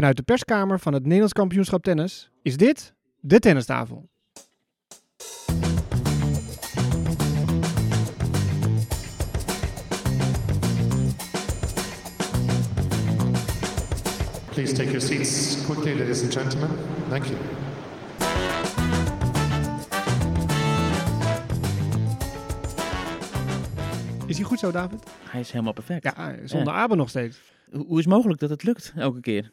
Vanuit de perskamer van het Nederlands kampioenschap tennis is dit de tennistafel. Please take your seats quickly, ladies and gentlemen. Thank you. Is hij goed zo, David? Hij is helemaal perfect. Ja, zonder Abe nog steeds. Hoe hoe is het mogelijk dat het lukt elke keer?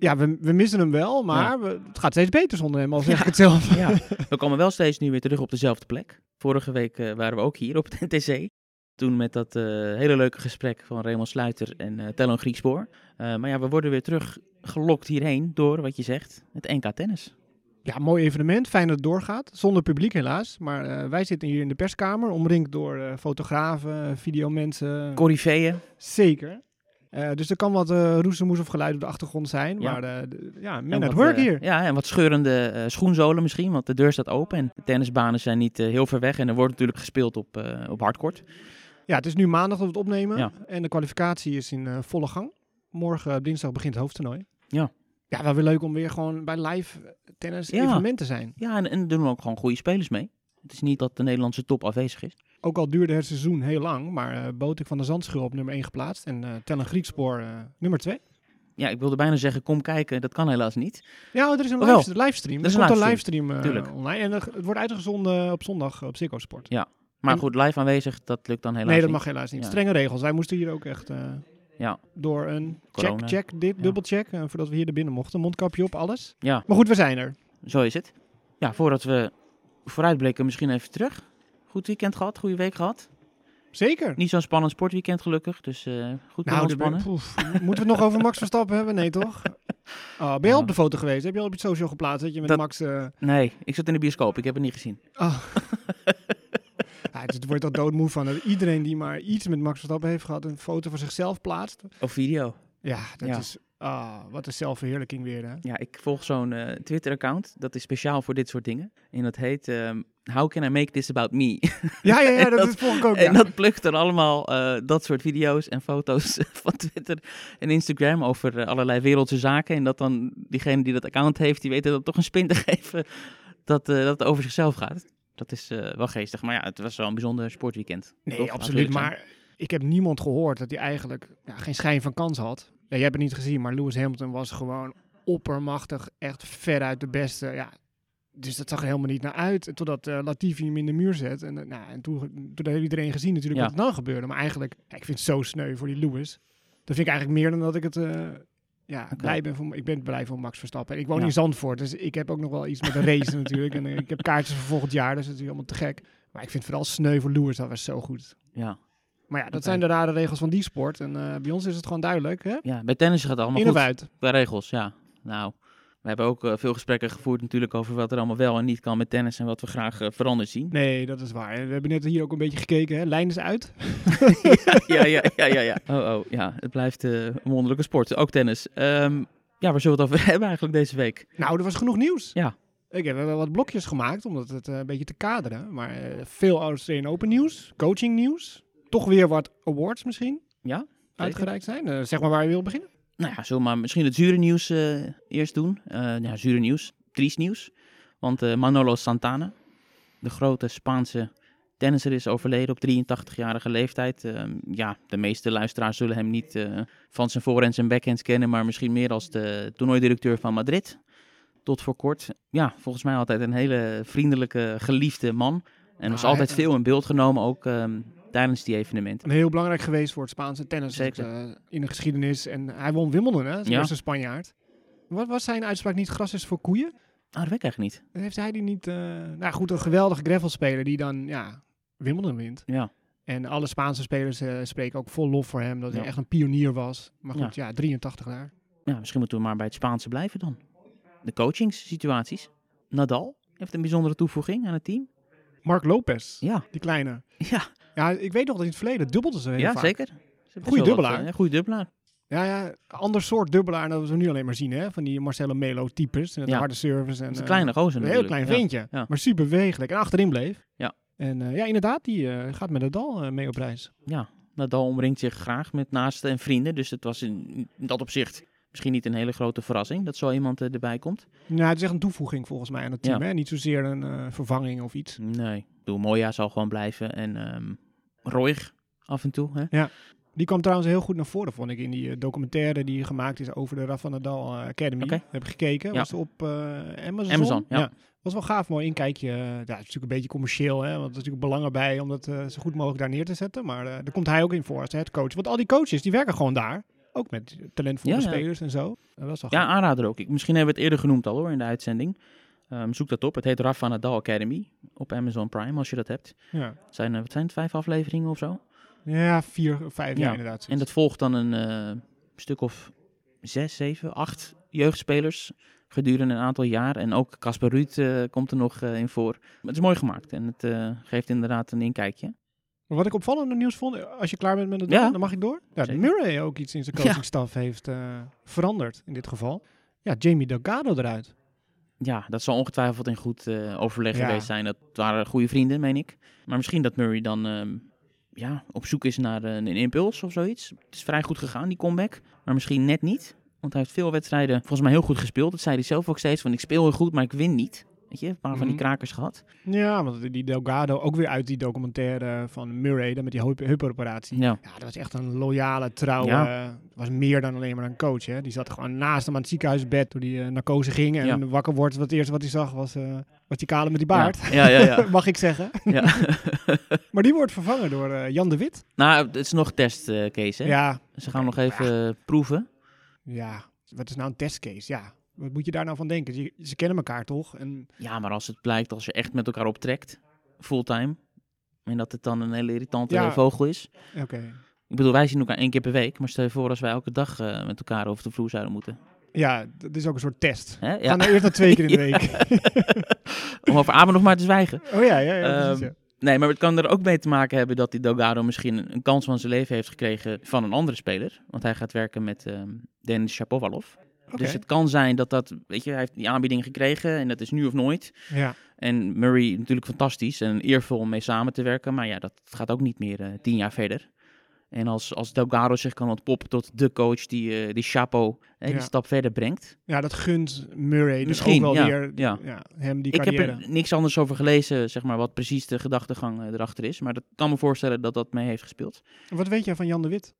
Ja, we, we missen hem wel, maar Ja. we- het gaat steeds beter zonder hem, al zeg Ja. ik het zelf. Ja, we komen wel steeds nu weer terug op dezelfde plek. Vorige week eh, waren we ook hier op het NTC. Toen met dat eh, hele leuke gesprek van Raymond Sluiter en eh Tellon Griekspoor. Maar ja, we worden weer terug gelokt hierheen door, wat je zegt, het NK Tennis. Ja, mooi evenement. Fijn dat het doorgaat. Zonder publiek helaas. Maar wij zitten hier in de perskamer, omringd door eh, fotografen, videomensen. Corriveeën. Zeker. Eh, dus er kan wat roezemoes of geluid op de achtergrond zijn. Ja. Maar de- ja, men at work hier. Ja, en wat scheurende schoenzolen misschien, want de deur staat open. En de tennisbanen zijn niet heel ver weg. En er wordt natuurlijk gespeeld op, op hardcourt. Ja, het is nu maandag dat we het opnemen. Ja. En de kwalificatie is in volle gang. Morgen, dinsdag, begint het hoofdtoernooi. Ja. Ja, wel weer leuk om weer gewoon bij live tennis Ja. evenement te zijn. Ja, en, en doen ook gewoon goede spelers mee. Het is niet dat de Nederlandse top afwezig is. Ook al duurde het seizoen heel lang, maar eh Botik van de Zandschul op nummer 1 geplaatst. En eh Tellen Griekspoor eh, nummer 2. Ja, ik wilde bijna zeggen, kom kijken. Dat kan helaas niet. Ja, er is een Oh, live, livestream. Er is komt een livestream, livestream online. En het wordt uitgezonden op zondag op Ziggo Sport. Maar En- goed, live aanwezig, dat lukt dan helaas nee, dat niet. mag helaas niet. Ja. Strenge regels. Wij moesten hier ook echt Ja. door een check, Corona. check, dit, Ja. dubbelcheck. voordat we hier naar binnen mochten. Mondkapje op, alles. Ja, Maar goed, we zijn er. zo is het. Ja, voordat we vooruitblikken, misschien even terug. Goed weekend gehad, goede week gehad. Zeker. Niet zo'n spannend sportweekend gelukkig, dus eh, goed Nou, de- ontspannen. moeten we het nog over Max Verstappen hebben? Nee, toch? Oh, ben je al op de foto geweest? Heb je al op het social geplaatst dat je met Dat- Max... eh, Nee, ik zat in de bioscoop, ik heb het niet gezien. Oh. ja, het wordt al doodmoe van. dat Iedereen die maar iets met Max Verstappen heeft gehad, een foto van zichzelf plaatst. Of video. Ja, dat Ja. is... Ah, wat een zelfverheerlijking weer, hè? Ja, ik volg zo'n eh, Twitter-account, dat is speciaal voor dit soort dingen. En dat heet ehm, How can I make this about me? Ja, ja, ja, dat, dat- is volg ik ook, En dat plukt er allemaal eh, dat soort video's en foto's van Twitter en Instagram over eh, allerlei wereldse zaken. En dat dan diegene die dat account heeft, die weet dan toch een spin te geven dat, dat het over zichzelf gaat. Dat is wel geestig. Maar ja, het was wel een bijzonder sportweekend. Nee, absoluut. Maar ik heb niemand gehoord dat hij eigenlijk ja, geen schijn van kans had. Ja, jij hebt het niet gezien, maar Lewis Hamilton was gewoon oppermachtig. Echt veruit de beste. Ja, dus dat zag er helemaal niet naar uit. Totdat eh, Latifi hem in de muur zet. En, eh, nou, en toen, toen heeft iedereen gezien natuurlijk Ja. wat er dan gebeurde. Maar eigenlijk, ja, ik vind het zo sneu voor die Lewis. Dat vind ik eigenlijk meer dan dat ik het... eh, ja, blij ben voor, ik ben blij voor Max Verstappen. En ik woon Ja. in Zandvoort, dus ik heb ook nog wel iets met een race natuurlijk. En ik heb kaartjes voor volgend jaar, dus dat is helemaal te gek. Maar ik vind vooral sneu voor Lewis, dat was zo goed. Ja. Maar ja, dat zijn de rare regels van die sport. En eh, bij ons is het gewoon duidelijk, hè? ja, bij tennis gaat het allemaal In goed. of uit. Qua regels, ja. Nou, we hebben ook eh, veel gesprekken gevoerd natuurlijk over wat er allemaal wel en niet kan met tennis en wat we graag eh, veranderd zien. Nee, dat is waar. We hebben net hier ook een beetje gekeken, hè? Lijn is uit. ja, ja, ja, ja, ja. Oh, oh, ja. Het blijft een wonderlijke sport. Ook tennis. Ehm, ja, waar zullen we het over hebben eigenlijk deze week? Nou, er was genoeg nieuws. Ja. Ik heb wel wat blokjes gemaakt, om het een beetje te kaderen. Maar veel Australian Open nieuws, coaching nieuws. Toch weer wat awards misschien Ja? uitgereikt zijn. Eh, zeg maar waar je wil beginnen. Nou ja, zullen we maar misschien het zure nieuws eh, eerst doen? Eh ja, zure nieuws. Triest nieuws. Want Manolo Santana, de grote Spaanse tennisser, is overleden op 83-jarige leeftijd. Ehm, ja, de meeste luisteraars zullen hem niet van zijn voorhands en backhands kennen, maar misschien meer als de toernooidirecteur van Madrid. Tot voor kort. Ja, volgens mij altijd een hele vriendelijke, geliefde man. En was Ah, altijd veel in beeld genomen, ook ehm, tijdens die evenementen. En heel belangrijk geweest voor het Spaanse tennis Zeker. eh, in de geschiedenis. En hij won Wimbledon, hè? Zijn Ja. eerste Spanjaard. Wat was zijn uitspraak niet gras is voor koeien? Ah, dat weet ik eigenlijk niet. Heeft hij die niet... eh, nou goed, een geweldige gravelspeler die dan ja, Wimbledon wint. Ja. En alle Spaanse spelers eh, spreken ook vol lof voor hem. Dat hij echt een pionier was. Maar goed, ja, 83 jaar. Ja, misschien moeten we maar bij het Spaanse blijven dan. De coachingssituaties. Nadal heeft een bijzondere toevoeging aan het team. Mark Lopez, Ja, die kleine. ja, Ja, ik weet nog dat in het verleden dubbelde ze heel ja vaak. zeker. Goeie dubbelaar. wat, eh, goeie dubbelaar. Ja, ja, ander soort dubbelaar dan we nu alleen maar zien, hè? Van die Marcelo Melo types. En Ja. harde service. En, Dat is een eh, kleine gozer Een heel klein ventje, ja. maar super bewegelijk. En achterin bleef. Ja. En eh, ja, inderdaad, die gaat met Nadal eh, mee op reis. Ja, Nadal omringt zich graag met naasten en vrienden. Dus het was in, in dat opzicht Misschien niet een hele grote verrassing dat zo iemand eh, erbij komt. Nou, het is echt een toevoeging volgens mij aan het team. Ja. Hè? Niet zozeer een eh, vervanging of iets. Nee, ik bedoel, Moya zal gewoon blijven. En ehm Roig af en toe. Hè? Die kwam trouwens heel goed naar voren, vond ik, in die eh, documentaire die gemaakt is over de Rafa Nadal Academy. Heb ik gekeken. Ja. Was op eh, Amazon. Amazon, ja. Was wel gaaf, mooi inkijkje. Ja, het is natuurlijk een beetje commercieel, hè, want er is natuurlijk belangen bij om dat zo goed mogelijk daar neer te zetten. Maar eh, daar komt hij ook in voor als headcoach. Want al die coaches, die werken gewoon daar. Ook met talentvolle Ja, ja. spelers en zo. Dat Ja, aanrader ook. Ik, misschien hebben we het eerder genoemd al hoor in de uitzending. Ehm, zoek dat op. Het heet Rafa Nadal Academy op Amazon Prime als je dat hebt. Ja. Het zijn, eh, wat zijn het, vijf afleveringen of zo? ja, vier, vijf Ja. jaar inderdaad. En dat volgt dan een eh, stuk of zes, zeven, acht jeugdspelers gedurende een aantal jaar. En ook Casper Ruud eh, komt er nog in voor. Maar het is mooi gemaakt en het geeft inderdaad een inkijkje. Wat ik opvallend nieuws vond, als je klaar bent met het Ja. doen, dan mag ik door. Ja, Zeker. Murray ook iets in zijn Ja. coachingstaf heeft eh, veranderd in dit geval. Ja, Jamie Delgado eruit. Ja, dat zal ongetwijfeld in goed eh, overleg Ja. geweest zijn. Dat waren goede vrienden, meen ik. Maar misschien dat Murray dan ehm, ja, op zoek is naar eh, een impuls of zoiets. Het is vrij goed gegaan, die comeback. Maar misschien net niet. Want hij heeft veel wedstrijden volgens mij heel goed gespeeld. Dat zei hij zelf ook steeds. Van ik speel heel goed, maar ik win niet. Weet je, een paar van die Mhm. krakers gehad. Ja, want die Delgado ook weer uit die documentaire van Murray, dan met die heup- heupoperatie. Ja, Ja, dat was echt een loyale, trouwe, Ja. was meer dan alleen maar een coach. Hè. Die zat gewoon naast hem aan het ziekenhuisbed toen hij eh, narcose ging. En Ja. wakker wordt, wat het eerste wat hij zag was, was die kale met die baard. Ja, ja, ja. Mag ik zeggen. ja. Maar die wordt vervangen door eh, Jan de Wit. nou, het is nog testcase, hè? Ja, Ze gaan nog even proeven. ja, wat is nou een testcase? Ja, wat moet je daar nou van denken? Ze, ze kennen elkaar toch? En Ja, maar als het blijkt, als je echt met elkaar optrekt, fulltime, en dat het dan een hele irritante Ja. vogel is. oké. Ik bedoel, wij zien elkaar één keer per week, maar stel je voor als wij elke dag eh, met elkaar over de vloer zouden moeten. Ja, dat is ook een soort test. Hè? Ga nou eerst naar twee keer in de Ja. week. Om over Aben nog maar te zwijgen. Oh ja, ja, ja, precies, Ehm, ja. Nee, maar het kan er ook mee te maken hebben dat die Delgado misschien een kans van zijn leven heeft gekregen van een andere speler. Want hij gaat werken met ehm Denis Shapovalov. Dus het kan zijn dat dat, weet je, hij heeft die aanbieding gekregen en dat is nu of nooit. Ja. En Murray natuurlijk fantastisch en eervol om mee samen te werken. Maar ja, dat gaat ook niet meer eh, tien jaar verder. En als, als Delgado zich kan ontpoppen tot de coach die, eh, die Chapo eh, die Ja. stap verder brengt. ja, dat gunt Murray dus Misschien, ook wel ja, weer ja. hem die Ik heb er niks anders over gelezen, zeg maar, wat precies de gedachtegang eh, erachter is. Maar dat kan me voorstellen dat dat mee heeft gespeeld. Wat weet jij van Jan de Wit?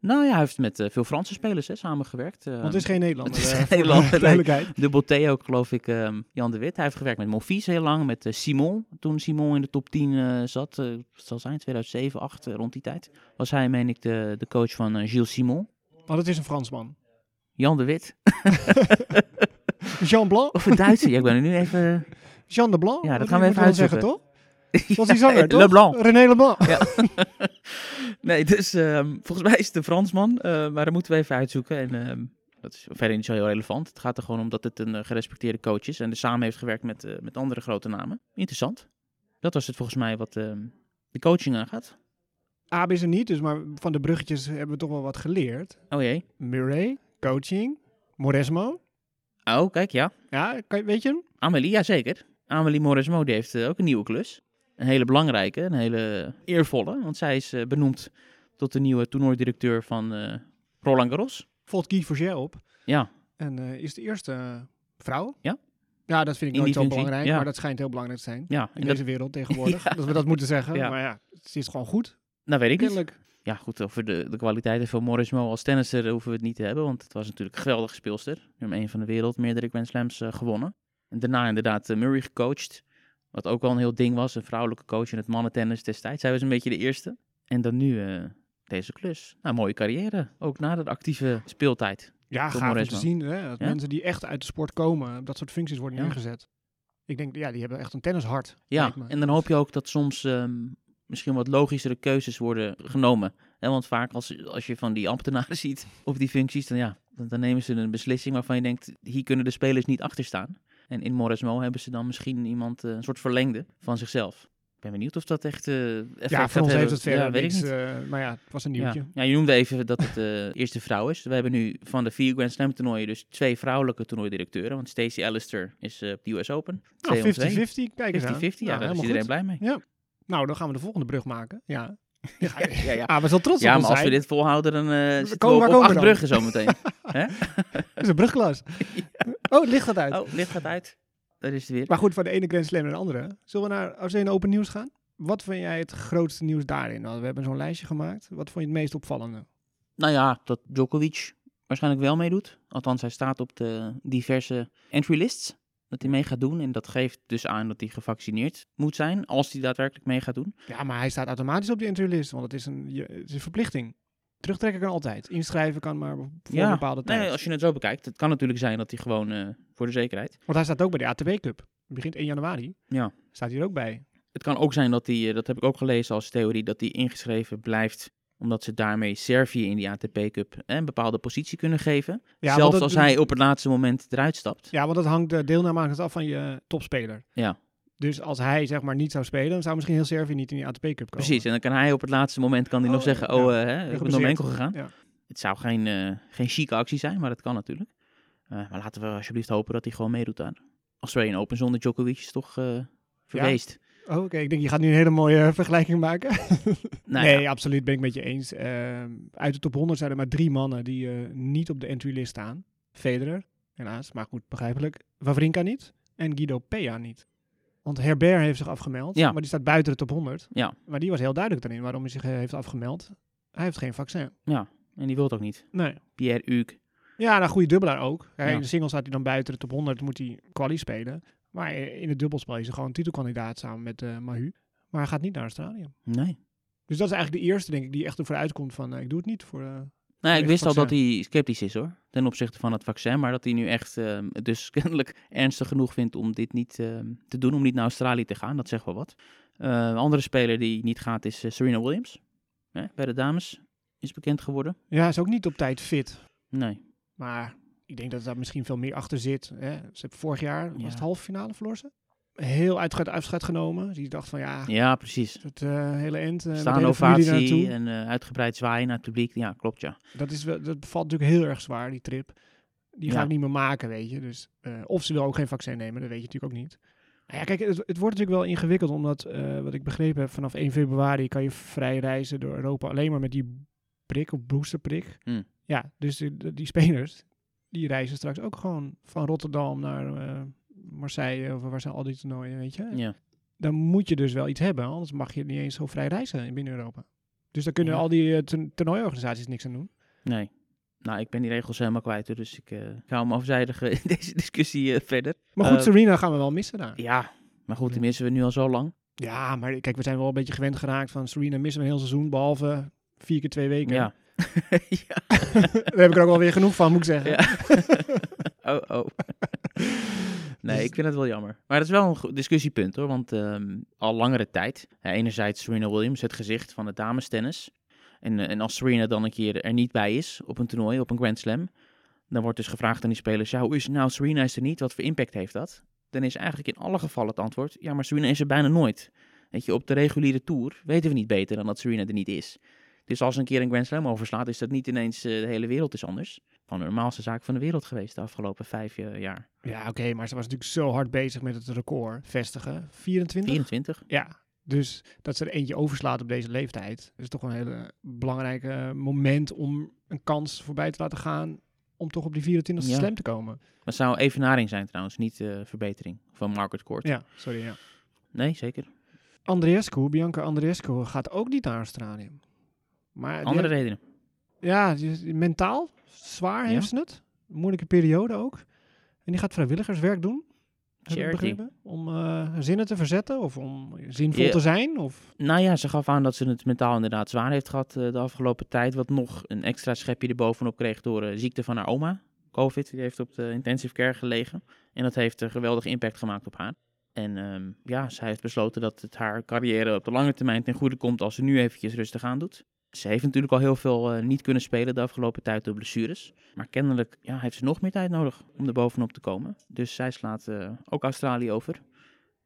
Nou ja, hij heeft met eh, veel Franse spelers hè, samengewerkt. Eh, Want het is geen Nederlander. het is eh, geen Nederlander, nee. Dubbel T ook, geloof ik, ehm, Jan de Wit. Hij heeft gewerkt met Monfils heel lang, met Simon. Toen Simon in de top 10 eh, zat, het zal zijn 2007, 2008, eh, rond die tijd. Was hij, meen ik, de, de coach van Gilles Simon. Want het is een Fransman. Jan de Wit. Jean Blanc? Of een Duitser. ja, ik ben er nu even... Jean de Blanc? Ja, dat Wat gaan we even zeggen, uitzoeken. toch? Was die zanger, toch? Leblanc. René Leblanc. Ja. nee, dus ehm, volgens mij is het een Fransman, eh, maar dat moeten we even uitzoeken. En ehm, dat is verder niet zo heel relevant. Het gaat er gewoon om dat het een eh, gerespecteerde coach is en er samen heeft gewerkt met, eh, met andere grote namen. Interessant. Dat was het volgens mij wat ehm, de coaching aangaat. Abe is er niet, dus maar van de bruggetjes hebben we toch wel wat geleerd. Oh jee. Murray, coaching, Moresmo. Oh, kijk, ja. Ja, kan, je- weet je hem? Amelie, ja zeker. Amelie Morismo die heeft ook een nieuwe klus. Een hele belangrijke, een hele eervolle. Want zij is eh, benoemd tot de nieuwe toernooidirecteur van eh, Roland Garros. Volgt Guy Forget op. Ja, En eh, is de eerste vrouw. Ja. Ja, dat vind ik nooit zo belangrijk, ja. maar dat schijnt heel belangrijk te zijn. ja. In dat, deze wereld tegenwoordig. Ja. Dat we dat moeten zeggen. Ja. Maar ja, het is gewoon goed. nou weet ik niet. Ja, goed, over de, de kwaliteiten van Morismo als tennisser hoeven we het niet te hebben. Want het was natuurlijk een geweldige speelster. Nummer 1 van de wereld, meerdere Grand Slams gewonnen. En daarna inderdaad Murray gecoacht. Wat ook wel een heel ding was. Een vrouwelijke coach in het mannentennis destijds. Zij was een beetje de eerste. En dan nu eh, deze klus. Nou, mooie carrière. Ook na de actieve speeltijd. Ja, gaaf om te zien. Hè? Dat Ja. mensen die echt uit de sport komen, dat soort functies worden Ja. ingezet. Ik denk, ja, die hebben echt een tennishart. Ja, en dan hoop je ook dat soms ehm, misschien wat logischere keuzes worden genomen. Hè, want vaak als, als je van die ambtenaren ziet op die functies, dan, ja, dan, dan nemen ze een beslissing waarvan je denkt, hier kunnen de spelers niet achter staan. En in Moresmo hebben ze dan misschien iemand, eh, een soort verlengde van zichzelf. Ik ben benieuwd of dat echt eh Ja, voor ons heeft het verder ja, weet ik niks. niet. eh, maar ja, het was een Ja. nieuwtje. ja, je noemde even dat het de eerste vrouw is. We hebben nu van de vier Grand Slam toernooien dus twee vrouwelijke toernooidirecteuren. Want Stacey Alistair is op de US Open. Nou, 2 om 2. 50-50, kijk eens aan. 50-50, ja, Nou, daar is helemaal iedereen goed. blij mee. Nou, dan gaan we de volgende brug maken. Ja, Ja, ja, ja. Ah, we zijn trots Ja, op ons maar als we dit volhouden, dan eh zitten komen- we op, acht bruggen zometeen. Dat is een brugglas. Oh, het licht gaat uit. oh, licht gaat uit. Daar is het weer. Maar goed, van de ene Grand Slam naar de andere. Zullen we naar Australian Open nieuws gaan? Wat vind jij het grootste nieuws daarin? Nou, we hebben zo'n lijstje gemaakt. Wat vond je het meest opvallende? Nou ja, dat Djokovic waarschijnlijk wel meedoet. Althans, hij staat op de diverse entry lists. Dat hij mee gaat doen. En dat geeft dus aan dat hij gevaccineerd moet zijn. Als hij daadwerkelijk mee gaat doen. Ja, maar hij staat automatisch op de entry list, want het is een, je, het is een verplichting. Terugtrekken kan altijd. Inschrijven kan maar voor Ja, een bepaalde tijd. Nee, als je het zo bekijkt. Het kan natuurlijk zijn dat hij gewoon eh, voor de zekerheid. Want hij staat ook bij de ATP Cup. Begint 1 januari. Ja. Staat hier ook bij. Het kan ook zijn dat hij, eh, dat heb ik ook gelezen als theorie, dat hij ingeschreven blijft. Omdat ze daarmee Servië in die ATP Cup een bepaalde positie kunnen geven. Ja, Zelfs dat- als hij op het laatste moment eruit stapt. Ja, want dat hangt de deelname af van je topspeler. Ja. Dus als hij zeg maar niet zou spelen, dan zou misschien heel Servië niet in die ATP Cup komen. Precies, en dan kan hij op het laatste moment kan hij nog Oh, zeggen, ja. oh, eh, hè, ik ben door mijn enkel gegaan. Ja. Het zou geen, eh geen chique actie zijn, maar dat kan natuurlijk. Eh, maar laten we alsjeblieft hopen dat hij gewoon meedoet aan. Australian Open zonder Djokovic is toch eh verweest. Oh, Oké, ik denk je gaat nu een hele mooie eh, vergelijking maken. Nou nee, ja, absoluut ben ik met je eens. Ehm, uit de top 100 zijn er maar drie mannen die eh, niet op de entry list staan. Federer, helaas, maar goed, begrijpelijk. Wawrinka niet en Guido Pea niet. Want Herbert heeft zich afgemeld, Ja. maar die staat buiten de top 100. Ja. Maar die was heel duidelijk daarin waarom hij zich eh, heeft afgemeld. Hij heeft geen vaccin. en die wil het ook niet. Nee. Pierre Hugues. Ja, nou, goede dubbelaar ook. Hij, Ja. In de single staat hij dan buiten de top 100, moet hij quali spelen. Maar eh, in het dubbelspel is hij gewoon titelkandidaat samen met eh Mahu. Maar hij gaat niet naar Australië. Nee. Dus dat is eigenlijk de eerste, denk ik, die echt ervoor uitkomt van eh, ik doe het niet voor... eh, Nou, ik wist al dat hij sceptisch is hoor, ten opzichte van het vaccin. Maar dat hij nu echt eh, het dus kennelijk ernstig genoeg vindt om dit niet eh, te doen, om niet naar Australië te gaan. Dat zegt wel wat. Eh, een andere speler die niet gaat is eh, Serena Williams. Hè, bij de dames is bekend geworden. Ja, is ook niet op tijd fit. Nee. Maar ik denk dat daar misschien veel meer achter zit. Hè. Ze hebben vorig jaar, was het halve finale verloor ze? Heel uitgebreid afscheid genomen. Dus die dacht van ja, Ja, precies. het eh, hele end. de Staan ovatie en eh, uitgebreid zwaaien naar het publiek. Ja, klopt ja. Dat, is wel, dat valt natuurlijk heel erg zwaar, die trip. Die ga Ja. ik niet meer maken, weet je. Dus, of ze wil ook geen vaccin nemen, dat weet je natuurlijk ook niet. Nou ja, kijk, het, het wordt natuurlijk wel ingewikkeld, omdat, wat ik begrepen heb, vanaf 1 februari kan je vrij reizen door Europa alleen maar met die prik of boosterprik. Hmm. Ja, dus die, die spelers, die reizen straks ook gewoon van Rotterdam naar eh, Marseille, of waar zijn al die toernooien, weet je. ja. Dan moet je dus wel iets hebben, anders mag je niet eens zo vrij reizen in binnen Europa. Dus daar kunnen Ja. al die eh, toern- toernooiorganisaties niks aan doen. Nee. Nou, ik ben die regels helemaal kwijt, dus ik eh, ik hou hem afzijdig eh, in deze discussie eh, verder. Maar goed, Eh, Serena gaan we wel missen daar. Ja, maar goed, die missen we nu al zo lang. Ja, maar kijk, we zijn wel een beetje gewend geraakt van Serena missen we een heel seizoen, behalve vier keer twee weken. Ja. ja. Daar heb ik er ook wel weer genoeg van, moet ik zeggen. Ja. oh, oh. Nee, ik vind het wel jammer. Maar dat is wel een goed discussiepunt hoor. Want ehm, al langere tijd. ja, enerzijds Serena Williams, het gezicht van het damestennis. En, eh, en als Serena dan een keer er niet bij is op een toernooi, op een Grand Slam. Dan wordt dus gevraagd aan die spelers: ja, hoe is het nou? Serena is er niet. Wat voor impact heeft dat? Dan is eigenlijk in alle gevallen het antwoord: ja, maar Serena is er bijna nooit. Weet je, op de reguliere tour weten we niet beter dan dat Serena er niet is. Dus als een keer een Grand Slam overslaat, is dat niet ineens eh, de hele wereld is anders. Van de normaalste zaak van de wereld geweest de afgelopen vijf eh, jaar. Ja, oké, maar ze was natuurlijk zo hard bezig met het record vestigen. 24? 24? Ja, dus dat ze er eentje overslaat op deze leeftijd. is toch een hele belangrijke moment om een kans voorbij te laten gaan om toch op die 24e Ja. slam te komen. Dat zou evenaring zijn trouwens, niet eh, verbetering van Margaret Court. Ja, sorry, ja. Nee, zeker. Andreescu, Bianca Andreescu gaat ook niet naar Australië. Maar Andere heeft- redenen. Ja, die mentaal zwaar Ja? heeft ze het. Moeilijke periode ook. En die gaat vrijwilligerswerk doen. begrepen. Om eh, zinnen te verzetten of om zinvol Ja. te zijn. Of... Nou ja, ze gaf aan dat ze het mentaal inderdaad zwaar heeft gehad eh, de afgelopen tijd. Wat nog een extra schepje erbovenop kreeg door eh, ziekte van haar oma. Covid, die heeft op de intensive care gelegen. En dat heeft een geweldige impact gemaakt op haar. En ehm, ja, zij heeft besloten dat het haar carrière op de lange termijn ten goede komt als ze nu eventjes rustig aan doet. Ze heeft natuurlijk al heel veel eh, niet kunnen spelen de afgelopen tijd door blessures. Maar kennelijk ja, heeft ze nog meer tijd nodig om er bovenop te komen. Dus zij slaat eh, ook Australië over.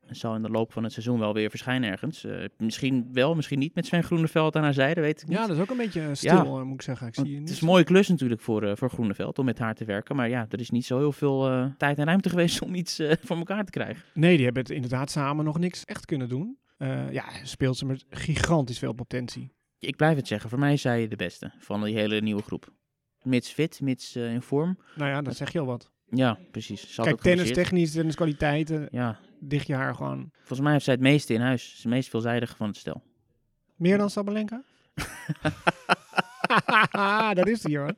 En zal in de loop van het seizoen wel weer verschijnen ergens. Eh, misschien wel, misschien niet met Sven Groeneveld aan haar zijde, weet ik niet. Ja, dat is ook een beetje stil, Ja. moet ik zeggen. Ik zie het niet is een mooie klus natuurlijk voor, voor Groeneveld om met haar te werken. Maar ja, er is niet zo heel veel tijd en ruimte geweest om iets voor elkaar te krijgen. Nee, die hebben het inderdaad samen nog niks echt kunnen doen. Ja, speelt ze met gigantisch veel potentie. Ik blijf het zeggen, voor mij is zij de beste van die hele nieuwe groep. Mits fit, mits eh, in vorm. Nou ja, dan zeg je al wat. Ja, precies. Kijk, tennis technisch, tenniskwaliteiten, Ja, dicht je haar gewoon. volgens mij heeft zij het meeste in huis. Ze is het meest veelzijdige van het stel. Meer dan Sabalenka? dat is die hoor.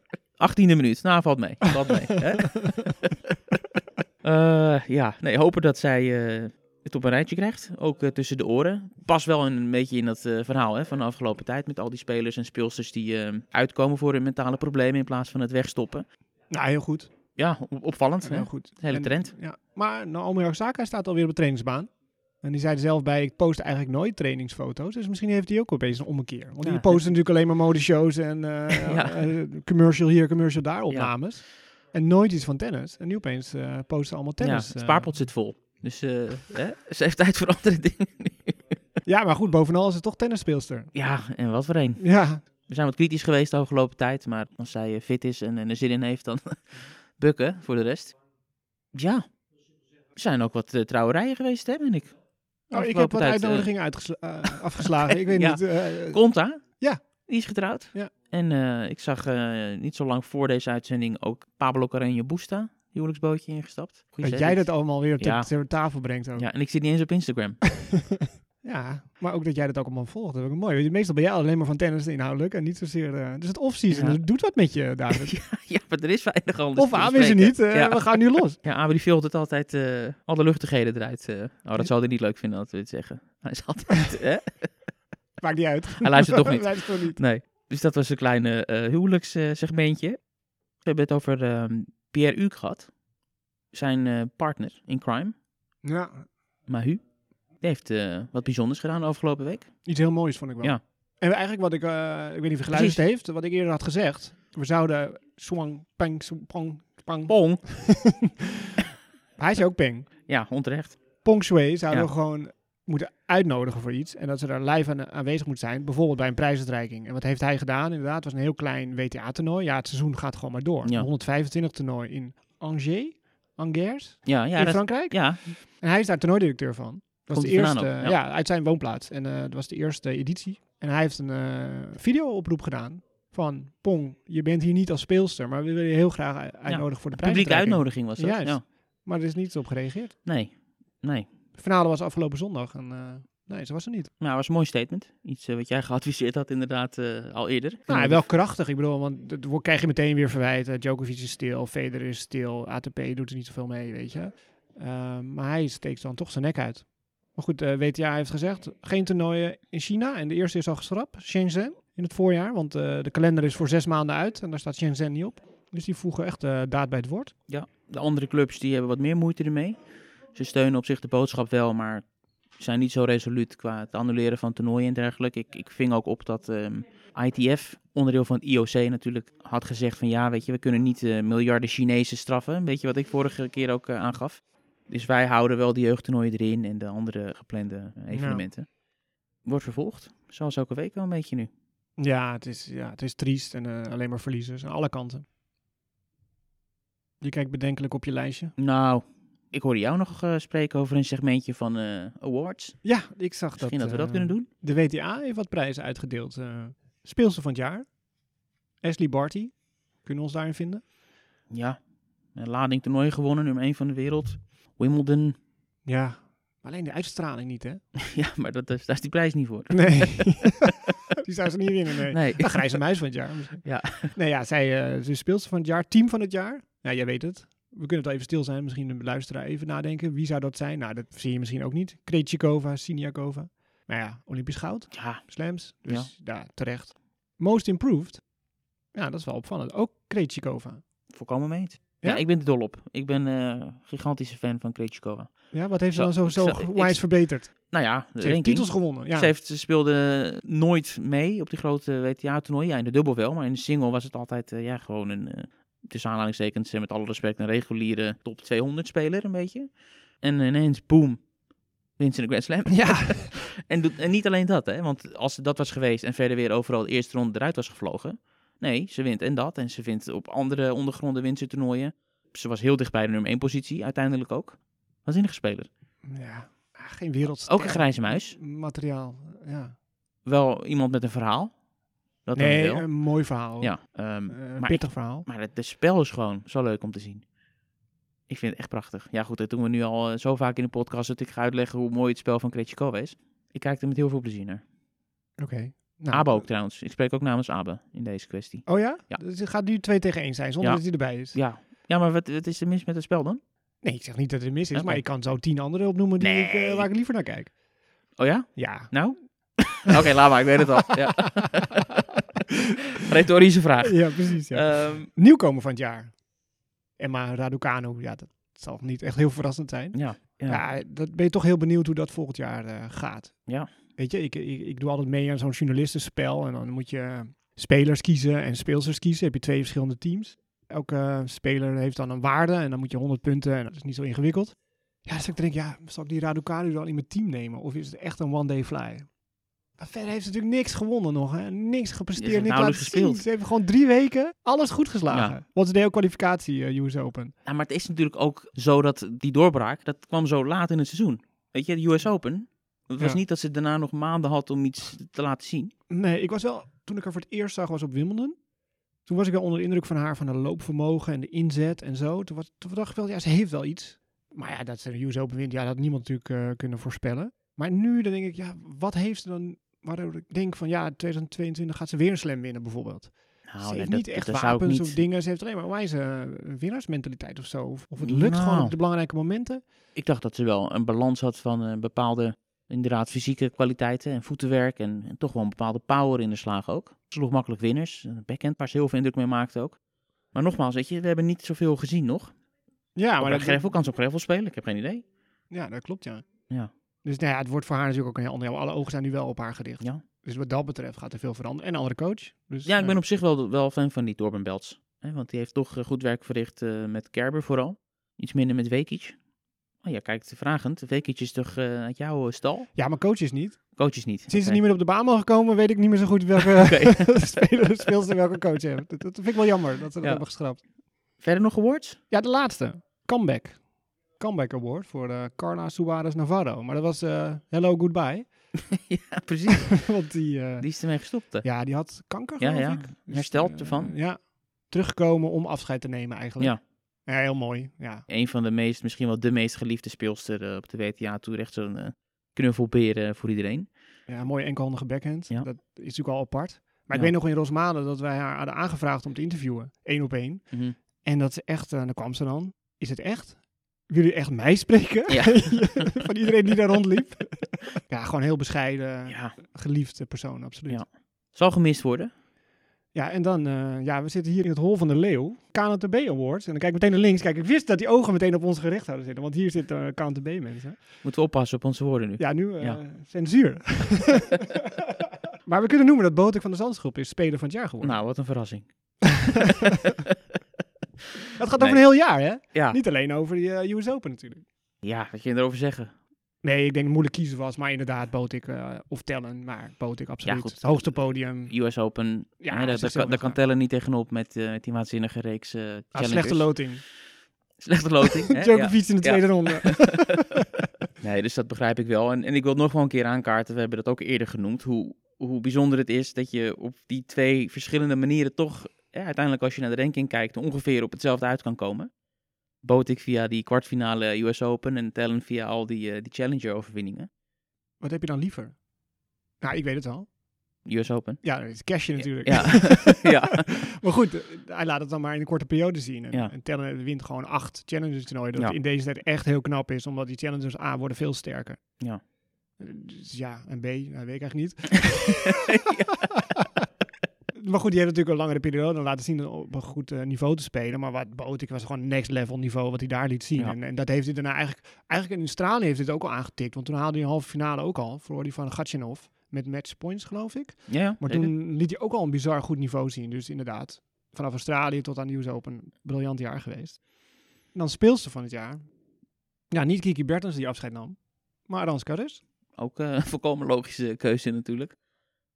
18e minuut. Nou, valt mee. Valt mee. Eh, ja, nee, hopen dat zij eh, het op een rijtje krijgt. Ook eh, tussen de oren. Pas wel een beetje in dat eh, verhaal hè, van de afgelopen tijd. Met al die spelers en speelsters die eh, uitkomen voor hun mentale problemen in plaats van het wegstoppen. Nou, heel goed. Ja, op- opvallend. Hè? Heel goed. De hele En- trend. Ja. Maar Naomi Osaka staat alweer op de trainingsbaan. En die zei zelf bij, ik post eigenlijk nooit trainingsfoto's. Dus misschien heeft hij ook opeens een ommekeer. Want Ja. die posten natuurlijk alleen maar modeshows en eh, commercial hier, commercial daar opnames. En nooit iets van tennis. En nu opeens posten allemaal tennis. het spaarpot zit vol. Dus eh, hè? ze heeft tijd voor andere dingen. Ja, maar goed, bovenal is het toch tennisspeelster. ja, en wat voor een. Ja, We zijn wat kritisch geweest de afgelopen tijd. Maar als zij eh, fit is en, en er zin in heeft, dan bukken voor de rest. Ja, er zijn ook wat eh, trouwerijen geweest, hè, ben ik. Oh, ik heb wat tijd, uitnodigingen eh, afgeslagen. Ik weet Ja. niet. Conta. Ja. Die is getrouwd. Ja. En ik zag niet zo lang voor deze uitzending ook Pablo Carreño Busta, huwelijksbootje ingestapt. Goeie dat jij dat allemaal weer ter, Ja. ter tafel brengt ook. Ja. Ja, en ik zit niet eens op Instagram. maar ook dat jij dat ook allemaal volgt. Dat is ook mooi. Meestal ben jij alleen maar van tennis inhoudelijk en niet zozeer... eh, dus het off-season, Ja. dat doet wat met je, David. ja, maar er is weinig anders of aan is er niet. eh, ja. We gaan nu los. ja, Abe die filtert altijd eh alle luchtigheden eruit. oh, dat zou hij niet leuk vinden dat we dit zeggen. Hij is altijd... hè? Maakt niet uit. Hij luistert toch niet. Hij luistert toch niet. Nee. Dus dat was een kleine huwelijkssegmentje. We hebben het over ehm, Pierre Hugues gehad. Zijn eh, partner in crime, Ja, Mahu. Die heeft eh, wat bijzonders gedaan de afgelopen week. iets heel moois vond ik wel. Ja. En eigenlijk wat ik, eh, ik weet niet of je heeft, wat ik eerder had gezegd. We zouden swang, pang, swang, pang, pang. Pong. Hij is ook peng. Ja, onterecht. Pong Shui zouden Ja. we gewoon moeten uitnodigen voor iets. En dat ze daar live aan, aanwezig moeten zijn. Bijvoorbeeld bij een prijsuitreiking. En wat heeft hij gedaan? Inderdaad, het was een heel klein WTA-toernooi. Ja, het seizoen gaat gewoon maar door. Ja. Een 125 toernooi in Angers. Angers? Ja, ja, in dat, Frankrijk. ja, En hij is daar toernooidirecteur van. Dat was Komt de eerste, ja. ja. uit zijn woonplaats. En eh, dat was de eerste editie. En hij heeft een eh video-oproep gedaan van Pong, je bent hier niet als speelster, maar we willen je heel graag uitnodigen voor de publieke prijsuitreiking. uitnodiging was dat. Juist. Ja. Maar er is niet op gereageerd. Nee, nee. De finale was afgelopen zondag en eh, nee, ze was er niet. Nou, dat was een mooi statement. Iets eh, wat jij geadviseerd had inderdaad eh, al eerder. Nou, wel krachtig. Ik bedoel, want dat wo- krijg je meteen weer verwijten. Djokovic is stil, Federer is stil, ATP doet er niet zoveel mee, weet je. Ehm, maar hij steekt dan toch zijn nek uit. Maar goed, de WTA heeft gezegd, geen toernooien in China. En de eerste is al geschrapt, Shenzhen, in het voorjaar. Want de kalender is voor zes maanden uit en daar staat Shenzhen niet op. Dus die voegen echt eh, daad bij het woord. De andere clubs die hebben wat meer moeite ermee. Ze steunen op zich de boodschap wel, maar zijn niet zo resoluut qua het annuleren van toernooien en dergelijke. Ik, ik ving ook op dat ehm, ITF, onderdeel van het IOC natuurlijk, had gezegd van ja, weet je, we kunnen niet eh, miljarden Chinezen straffen. Weet je wat ik vorige keer ook eh, aangaf. Dus wij houden wel de jeugdtoernooien erin en de andere geplande evenementen. Wordt vervolgd, zoals elke week wel een beetje nu. Ja, het is, ja, het is triest en eh, alleen maar verliezers aan alle kanten. Je kijkt bedenkelijk op je lijstje. Nou, ik hoorde jou nog eh, spreken over een segmentje van eh, awards. Ja, ik zag dat. Misschien dat we dat eh, kunnen doen. De WTA heeft wat prijzen uitgedeeld. speelster van het jaar. Ashley Barty. Kunnen we ons daarin vinden? Ja, een lading toernooi gewonnen, nummer 1 van de wereld. Wimbledon. Ja. Maar alleen de uitstraling niet, hè? Ja, maar dat, is- daar is die prijs niet voor. Nee. Die zou ze niet winnen, nee. Nee. De grijze muis van het jaar misschien. Ja. Nee, ja, zij is speelster van het jaar. Team van het jaar. Ja, jij weet het. We kunnen het even stil zijn. Misschien de luisteraar even nadenken. Wie zou dat zijn? Nou, dat zie je misschien ook niet. Krejcikova, Siniakova. Maar ja, Olympisch goud. Ja, Slams. Dus ja, terecht. Most improved. Ja, dat is wel opvallend. Ook Krejcikova. volkomen mee eens. Ja? Ja? ik ben er dol op. Ik ben eh gigantische fan van Krejcikova. Ja, wat heeft ze dan zo, zo ik- wijs verbeterd? Nou ja, de Ze heeft titels gewonnen. Ja. Ze, heeft, ze speelde nooit mee op die grote WTA-toernooien. Ja, in de dubbel wel, maar in de single was het altijd eh, ja, gewoon een, eh, tussen aanhalingstekens, eh, met alle respect, een reguliere top 200 speler een beetje. En ineens, boom, wint ze de Grand Slam. Ja. en, doet, en niet alleen dat, hè, want als dat was geweest en verder weer overal de eerste ronde eruit was gevlogen. Nee, ze wint en dat. En ze wint op andere ondergronden wint ze toernooien. Ze was heel dicht bij de nummer 1 positie, uiteindelijk ook. Waanzinnige speler. ja. Ah, Geen wereldster. Ook een grijze muis. Materiaal, ja. Wel iemand met een verhaal. Dat dan nee, wel. een mooi verhaal. ja, Eh, maar, een pittig verhaal. maar het, het spel is gewoon zo leuk om te zien. Ik vind het echt prachtig. Ja goed, dat doen we nu al eh, zo vaak in de podcast dat ik ga uitleggen hoe mooi het spel van Krejcikov is. Ik kijk er met heel veel plezier naar. Oké. Nou, Abe ook trouwens. Ik spreek ook namens Abe in deze kwestie. Oh ja? Ja. Dus het gaat nu 2 tegen 1 zijn, zonder Ja. dat hij erbij is. Ja, ja maar wat, wat is er mis met het spel dan? Nee, ik zeg niet dat het mis is, maar ik kan zo tien andere opnoemen die ik, eh, waar ik liever naar kijk. Oh ja? Ja. Nou? Oké, laat maar. Ik weet het al. Ja. Retorische vraag. Ja, precies. Ja. Ehm, Nieuwkomer van het jaar. Emma Raducanu. Ja, dat zal niet echt heel verrassend zijn. ja, ja. Ja, dat ben je toch heel benieuwd hoe dat volgend jaar eh, gaat. Ja. Weet je, ik, ik, ik doe altijd mee aan zo'n journalistenspel. En dan moet je spelers kiezen en speelsters kiezen. Heb je twee verschillende teams. Elke speler heeft dan een waarde. En dan moet je 100 punten. En dat is niet zo ingewikkeld. Ja, dus ik denk, ja, zal ik die Raducanu dan in mijn team nemen? Of is het echt een one-day fly? Verder heeft ze natuurlijk niks gewonnen nog. Hè? Niks gepresteerd, niks laten zien. gespeeld. Ze heeft gewoon drie weken alles goed geslagen. Ja. Want ze deed ook kwalificatie eh, US Open. Ja, maar het is natuurlijk ook zo dat die doorbraak, dat kwam zo laat in het seizoen. Weet je, de US Open, het was Ja. niet dat ze daarna nog maanden had om iets te laten zien. Nee, ik was wel, toen ik haar voor het eerst zag, was op Wimbledon. Toen was ik wel onder de indruk van haar, van haar loopvermogen en de inzet en zo. Toen, was, toen dacht ik wel, ja, ze heeft wel iets. Maar ja, dat ze de US Open wint, ja, dat had niemand natuurlijk eh, kunnen voorspellen. Maar nu, dan denk ik, ja, wat heeft ze dan, waardoor ik denk van, ja, 2022 gaat ze weer een slam winnen bijvoorbeeld. Nou, ze heeft dat- niet echt dat wapens niet- of dingen, ze heeft alleen maar wijze een winnaarsmentaliteit of zo. Of, of het lukt gewoon Nou. op de belangrijke momenten. Ik dacht dat ze wel een balans had van eh, bepaalde, inderdaad, fysieke kwaliteiten en voetenwerk. En, en toch wel een bepaalde power in de slag ook. Ze sloeg makkelijk winners. Een backhand waar ze heel veel indruk mee maakte ook. Maar nogmaals, weet je, we hebben niet zoveel gezien nog. Ja, Maar maar dat Greffel kan ze op spelen, ik heb geen idee. ja, dat klopt, ja. Ja. Dus nou ja, het wordt voor haar natuurlijk ook een heel ander. Alle ogen zijn nu wel op haar gericht. Ja. Dus wat dat betreft gaat er veel veranderen. En andere coach. Dus, Ja, ik ben eh, op zich wel, wel fan van die Torben Belts. Hè, want die heeft toch eh, goed werk verricht eh, met Kerber vooral. Iets minder met Vekic. Oh ja, kijkt vragend. Vekic is toch uit jouw stal? Ja, maar coach is niet. Coach is niet. Sinds ze niet meer op de baan mogen komen, weet ik niet meer zo goed welke Oké. speler, speelster welke coach heeft. Dat, dat vind ik wel jammer dat ze dat Ja. hebben geschrapt. Verder nog awards? Ja, de laatste. Comeback. Comeback Award voor eh, Carla Suarez Navarro. Maar dat was eh, hello, goodbye. ja, precies. Want die, eh, Die is ermee gestopt. hè. ja, die had kanker, Ja, ja. Dus, Hersteld ervan. Ja. Teruggekomen om afscheid te nemen eigenlijk. Ja. Ja, heel mooi. Ja. Een van de meest, misschien wel de meest geliefde speelster op de WTA Tour. Echt zo'n knuffelbeer eh, voor iedereen. Ja, een mooie enkelhandige backhand. Ja. Dat is natuurlijk al apart. Maar ik weet nog in Rosmalen dat wij haar hadden aangevraagd om te interviewen. één op één. Mhm. En dat ze echt, dan kwam ze dan. Is het echt? Jullie echt mij spreken? Ja. Van iedereen die daar rondliep. ja, gewoon heel bescheiden, Ja, geliefde persoon, absoluut. Ja. Ja, zal gemist worden. en dan, eh, ja, we zitten hier in het Hol van de Leeuw. KNTB Awards. En dan kijk ik meteen naar links. Kijk, ik wist dat die ogen meteen op ons gericht zouden zitten. Want hier zitten uh, KNTB mensen. Moeten we oppassen op onze woorden nu. Ja, nu eh, Ja. censuur. maar we kunnen noemen dat Botek van de Zandschulp is speler van het jaar geworden. Nou, wat een verrassing. dat gaat nee. over een heel jaar, hè? Ja, Niet alleen over die eh, US Open natuurlijk. ja wat je erover zeggen? Nee, ik denk moeilijk kiezen was. Maar inderdaad, Botik eh, of Tellen. Maar Botik absoluut. goed. Het hoogste podium. US Open, Ja, ja, daar, kan, kan tellen niet tegenop met, eh, met die waanzinnige reeks eh Ah, slechte loting. Slechte loting. Ja. Djokovic in de Ja. tweede ronde. Nee, dus dat begrijp ik wel. En, en ik wil het nog wel een keer aankaarten, we hebben dat ook eerder genoemd, hoe, hoe bijzonder het is dat je op die twee verschillende manieren toch, ja, uiteindelijk als je naar de ranking kijkt, ongeveer op hetzelfde uit kan komen. Botik via die kwartfinale US Open en Tellen via al die, eh, die Challenger-overwinningen. Wat heb je dan liever? Nou, ik weet het al. US Open. Ja, het is cashje natuurlijk. Ja, ja. maar goed, eh, hij laat het dan maar in een korte periode zien. En, Ja. en Tellen wint gewoon acht Challengers toernooien. Dat Ja. in deze tijd echt heel knap is. Omdat die Challengers A worden veel sterker. Ja. Eh, Dus ja, en B, nou, weet ik eigenlijk niet. Maar goed, die heeft natuurlijk een langere periode laten zien op een goed eh, niveau te spelen. Maar wat Botik was gewoon next level niveau wat hij daar liet zien. Ja. En, en dat heeft hij daarna eigenlijk... Eigenlijk in Australië heeft hij het ook al aangetikt. Want toen haalde hij een halve finale ook al. Verloor hij van Gatchinov met match points, geloof ik. ja, Maar toen liet hij ook al een bizar goed niveau zien. Dus inderdaad, vanaf Australië tot aan de US Open, briljant jaar geweest. En dan speelste van het jaar. Ja, niet Kiki Bertens die afscheid nam, maar Arans Karus. Ook eh, een volkomen logische keuze natuurlijk.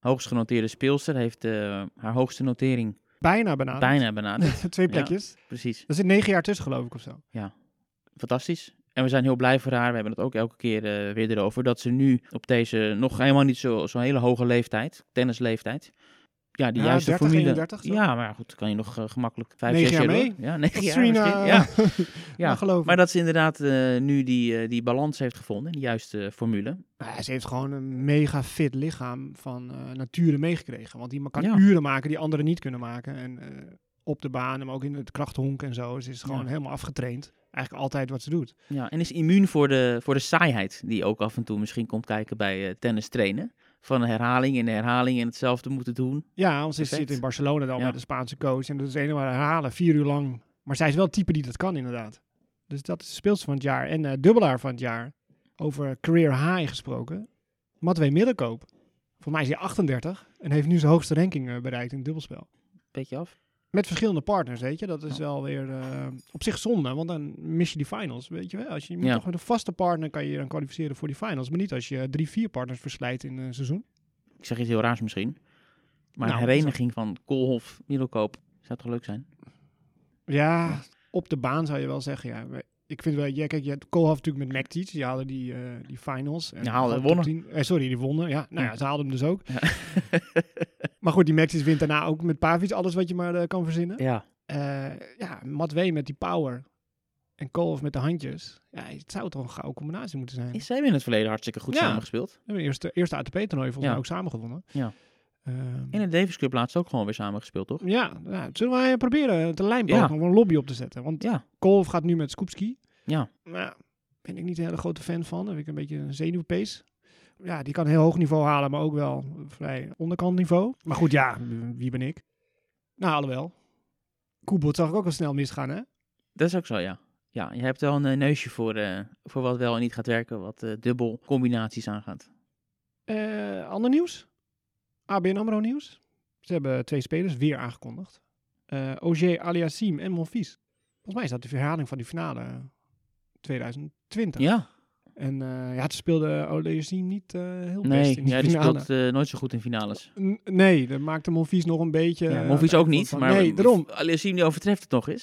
Hoogst genoteerde speelster heeft eh, haar hoogste notering Bijna benaderd. bijna benaderd. Twee Ja. plekjes. Precies. Er zit negen jaar tussen, geloof ik, of zo. fantastisch. En we zijn heel blij voor haar. We hebben het ook elke keer eh, weer erover. Dat ze nu op deze nog helemaal niet zo- zo'n hele hoge leeftijd, tennisleeftijd, ja, de Ja, juiste 30, formule. 31 zo. ja, maar goed, kan je nog eh, gemakkelijk vijf, Negen jaar jaar mee. door. Ja, negen jaar Serena, misschien. Ja. ja, geloof maar dat ze inderdaad eh, nu die, eh, die balans heeft gevonden, de juiste formule. Nou ze heeft gewoon een mega fit lichaam van nature meegekregen. Want die kan Ja. uren maken die anderen niet kunnen maken. En op de baan, maar ook in het krachthonk en zo. Ze is gewoon Ja. helemaal afgetraind. Eigenlijk altijd wat ze doet. Ja, en is immuun voor de, voor de saaiheid die ook af en toe misschien komt kijken bij tennis trainen. Van herhaling in herhaling en hetzelfde moeten doen. Ja, want ze zit in Barcelona dan Ja. met de Spaanse coach. En dat is helemaal herhalen, vier uur lang. Maar zij is wel het type die dat kan inderdaad. Dus dat is de speelster van het jaar. En eh, dubbelaar van het jaar. Over career high gesproken. Matwee Middelkoop. Voor mij is hij 38 en heeft nu zijn hoogste ranking eh, bereikt in het dubbelspel. Beetje af. Met verschillende partners, weet je. Dat is wel weer eh, op zich zonde, want dan mis je die finals, weet je wel. Als je, je moet Ja. toch met een vaste partner kan je je dan kwalificeren voor die finals. Maar niet als je drie, vier partners verslijt in een seizoen. Ik zeg iets heel raars misschien. Maar Nou, een hereniging van Koolhof, Middelkoop, zou toch leuk zijn? Ja, op de baan zou je wel zeggen, ja. Ik vind wel, ja, kijk, je had Koolhof natuurlijk met McTeach, die haalden die, eh, die finals. En haalden, wonnen. 10 eh, sorry, die wonnen, ja. Nou ja, ze haalden hem dus ook. Ja. Maar goed, die McTeach wint daarna ook met Pavic alles wat je maar eh, kan verzinnen. ja. Eh, ja, Matt Wee met die power en Koolhof met de handjes. Ja, het zou toch een gouden combinatie moeten zijn. Is, ze hebben in het verleden hartstikke goed Ja. samengespeeld. We hebben de eerste, eerste ATP-toernooi volgens Ja. mij ook samen gewonnen. Ja. Ehm, In de Davis Cup laatst ook gewoon weer samengespeeld, toch? ja, ja, zullen wij proberen te lijnpoken Ja. om een lobby op te zetten? Want Ja. Koolhof gaat nu met Skupski. Ja. Nou, ben ik niet een hele grote fan van. Dan heb ik een beetje een zenuwpees. Ja, die kan een heel hoog niveau halen, maar ook wel vrij onderkant niveau. Maar goed, ja, wie ben ik? Nou, alhoewel. Koebot zag ik ook al snel misgaan, hè? Dat is ook zo, ja. Ja, je hebt wel een eh, neusje voor, eh, voor wat wel en niet gaat werken, wat eh, dubbel combinaties aangaat. Eh, ander nieuws. ABN AMRO nieuws. Ze hebben twee spelers weer aangekondigd. Eh Ogier Aliassim en Monfils. Volgens mij is dat de herhaling van die finale 2020. Ja, En eh, ja, het speelde Aliassim niet eh, heel best nee, in die ja, die finale. speelt eh, nooit zo goed in finales. N- nee, dat maakte Monfils nog een beetje... Ja, eh, Monfils ook niet, van- maar Nee, daarom. Aliassime die overtreft het nog eens.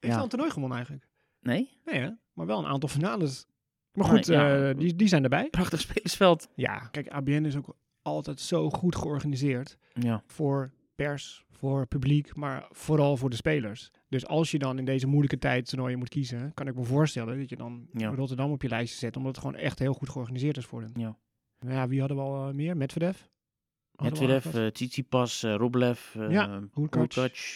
Heeft Ja. al een toernooi gewonnen eigenlijk. Nee, Nee hè? Maar wel een aantal finales. Maar Nee, goed, ja. eh, die, die zijn erbij. prachtig spelersveld. Ja, kijk, ABN is ook altijd zo goed georganiseerd. Ja, voor pers, voor publiek, maar vooral voor de spelers. Dus als je dan in deze moeilijke tijd toernooien moet kiezen, kan ik me voorstellen dat je dan Ja. Rotterdam op je lijstje zet, omdat het gewoon echt heel goed georganiseerd is voor hen. Ja. Maar ja, wie hadden we al eh, meer? Medvedev? Medvedev, eh Tsitsipas, eh Rublev, eh Ja,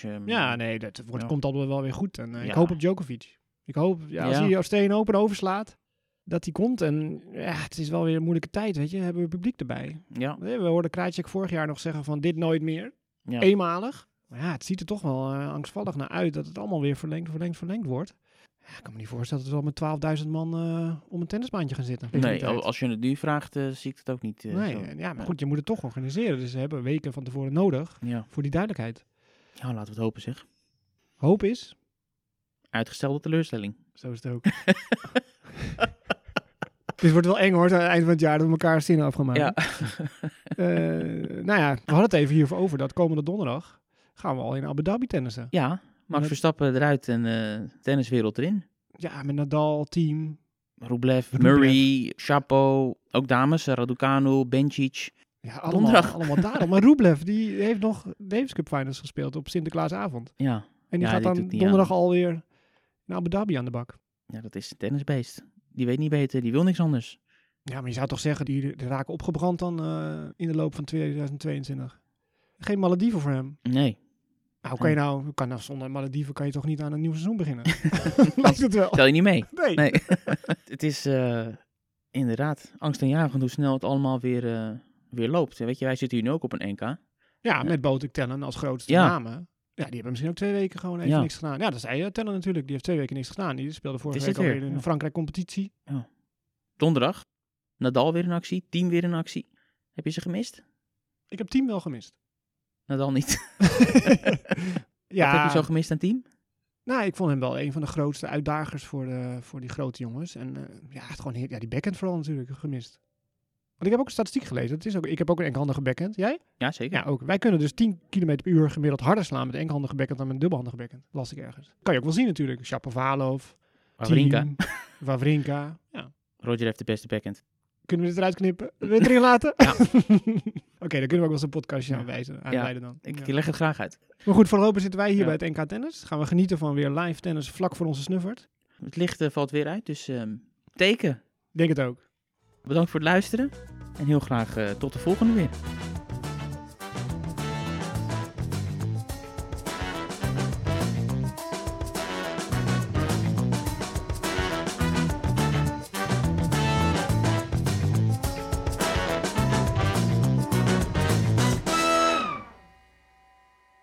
ehm, ja, nee, dat wordt, ja. komt allemaal wel weer goed. En ik hoop op Djokovic. Ik hoop, ja, als hij Australian Open overslaat, dat hij komt. En ja, het is wel weer een moeilijke tijd, weet je. We hebben publiek erbij. Ja, We hoorden Krajcek vorig jaar nog zeggen van dit nooit meer. ja. eenmalig. Maar ja, het ziet er toch wel eh, angstvallig naar uit dat het allemaal weer verlengd, verlengd, verlengd wordt. Ja, ik kan me niet voorstellen dat we wel met 12.000 man eh, om een tennisbaantje gaan zitten. die Nee, al- als je het nu vraagt, eh, zie ik het ook niet. nee, zo. ja, maar goed, je moet het toch organiseren. Dus ze hebben weken van tevoren nodig Ja. voor die duidelijkheid. ja, laten we het hopen zeg. Hoop is, Uitgestelde teleurstelling. zo is het ook. Dit wordt wel eng hoor, aan het eind van het jaar dat we elkaar zinnen afgemaakt. Ja. nou ja, we hadden het even hiervoor over dat komende donderdag gaan we al in Abu Dhabi tennissen. ja, Max Verstappen eruit en eh tenniswereld erin. Ja, met Nadal, team. Rublev, Rublev. Murray, Chapo, ook dames, Raducanu, Bencic. Ja, allemaal, Donderdag. allemaal daarom. Maar Rublev, die heeft nog Davis Cup Finals gespeeld op Sinterklaasavond. Ja, En die Ja, gaat die dan donderdag aan. alweer naar Abu Dhabi aan de bak. ja, dat is een tennisbeest. Die weet niet beter, die wil niks anders. Ja, maar je zou toch zeggen, die, die raken opgebrand dan eh, in de loop van 2022. Geen Malediven voor hem. Nee. Nou, hoe kan je nou, kan nou zonder Malediven kan je toch niet aan een nieuw seizoen beginnen? Lijkt het wel. Tel je niet mee. Nee. Nee. het is eh, inderdaad angstaanjagend hoe snel het allemaal weer, eh, weer loopt. Weet je, wij zitten hier nu ook op een NK. Ja, met Botik Tellen als grootste Ja. namen. Ja, die hebben misschien ook twee weken gewoon even Ja. niks gedaan. Ja, dat zei je. Tellen natuurlijk. Die heeft twee weken niks gedaan. Die speelde vorige week alweer in de ja. Frankrijk competitie. Donderdag, Nadal weer in actie, team weer in actie. Heb je ze gemist? Ik heb team wel gemist. Nadal niet. ja, Wat heb je zo gemist aan team? Nou, ik vond hem wel een van de grootste uitdagers voor, de, voor die grote jongens. En eh, ja, het gewoon, ja, die backhand vooral natuurlijk gemist. Ik heb ook een statistiek gelezen. Dat is ook, ik heb ook een enkhandige backhand. Jij? Ja, zeker. Ja, ook. Wij kunnen dus 10 km per uur gemiddeld harder slaan met een enkelhandige backhand dan met een dubbelhandige backhand. lastig ergens. Kan je ook wel zien natuurlijk. Shapovalov. Wawrinka. Wawrinka. Ja. Roger heeft de beste backhand. Kunnen we dit eruit knippen? Wil het erin laten? Ja. Oké, dan kunnen we ook wel eens een podcastje aanwijzen, aanleiden dan. Ik leg het graag uit. Maar goed, voorlopig zitten wij hier bij het NK Tennis. Gaan we genieten van weer live tennis vlak voor onze snuffert. Het licht eh, valt weer uit, dus um, teken. Denk het ook. Bedankt voor het luisteren en heel graag eh, tot de volgende weer.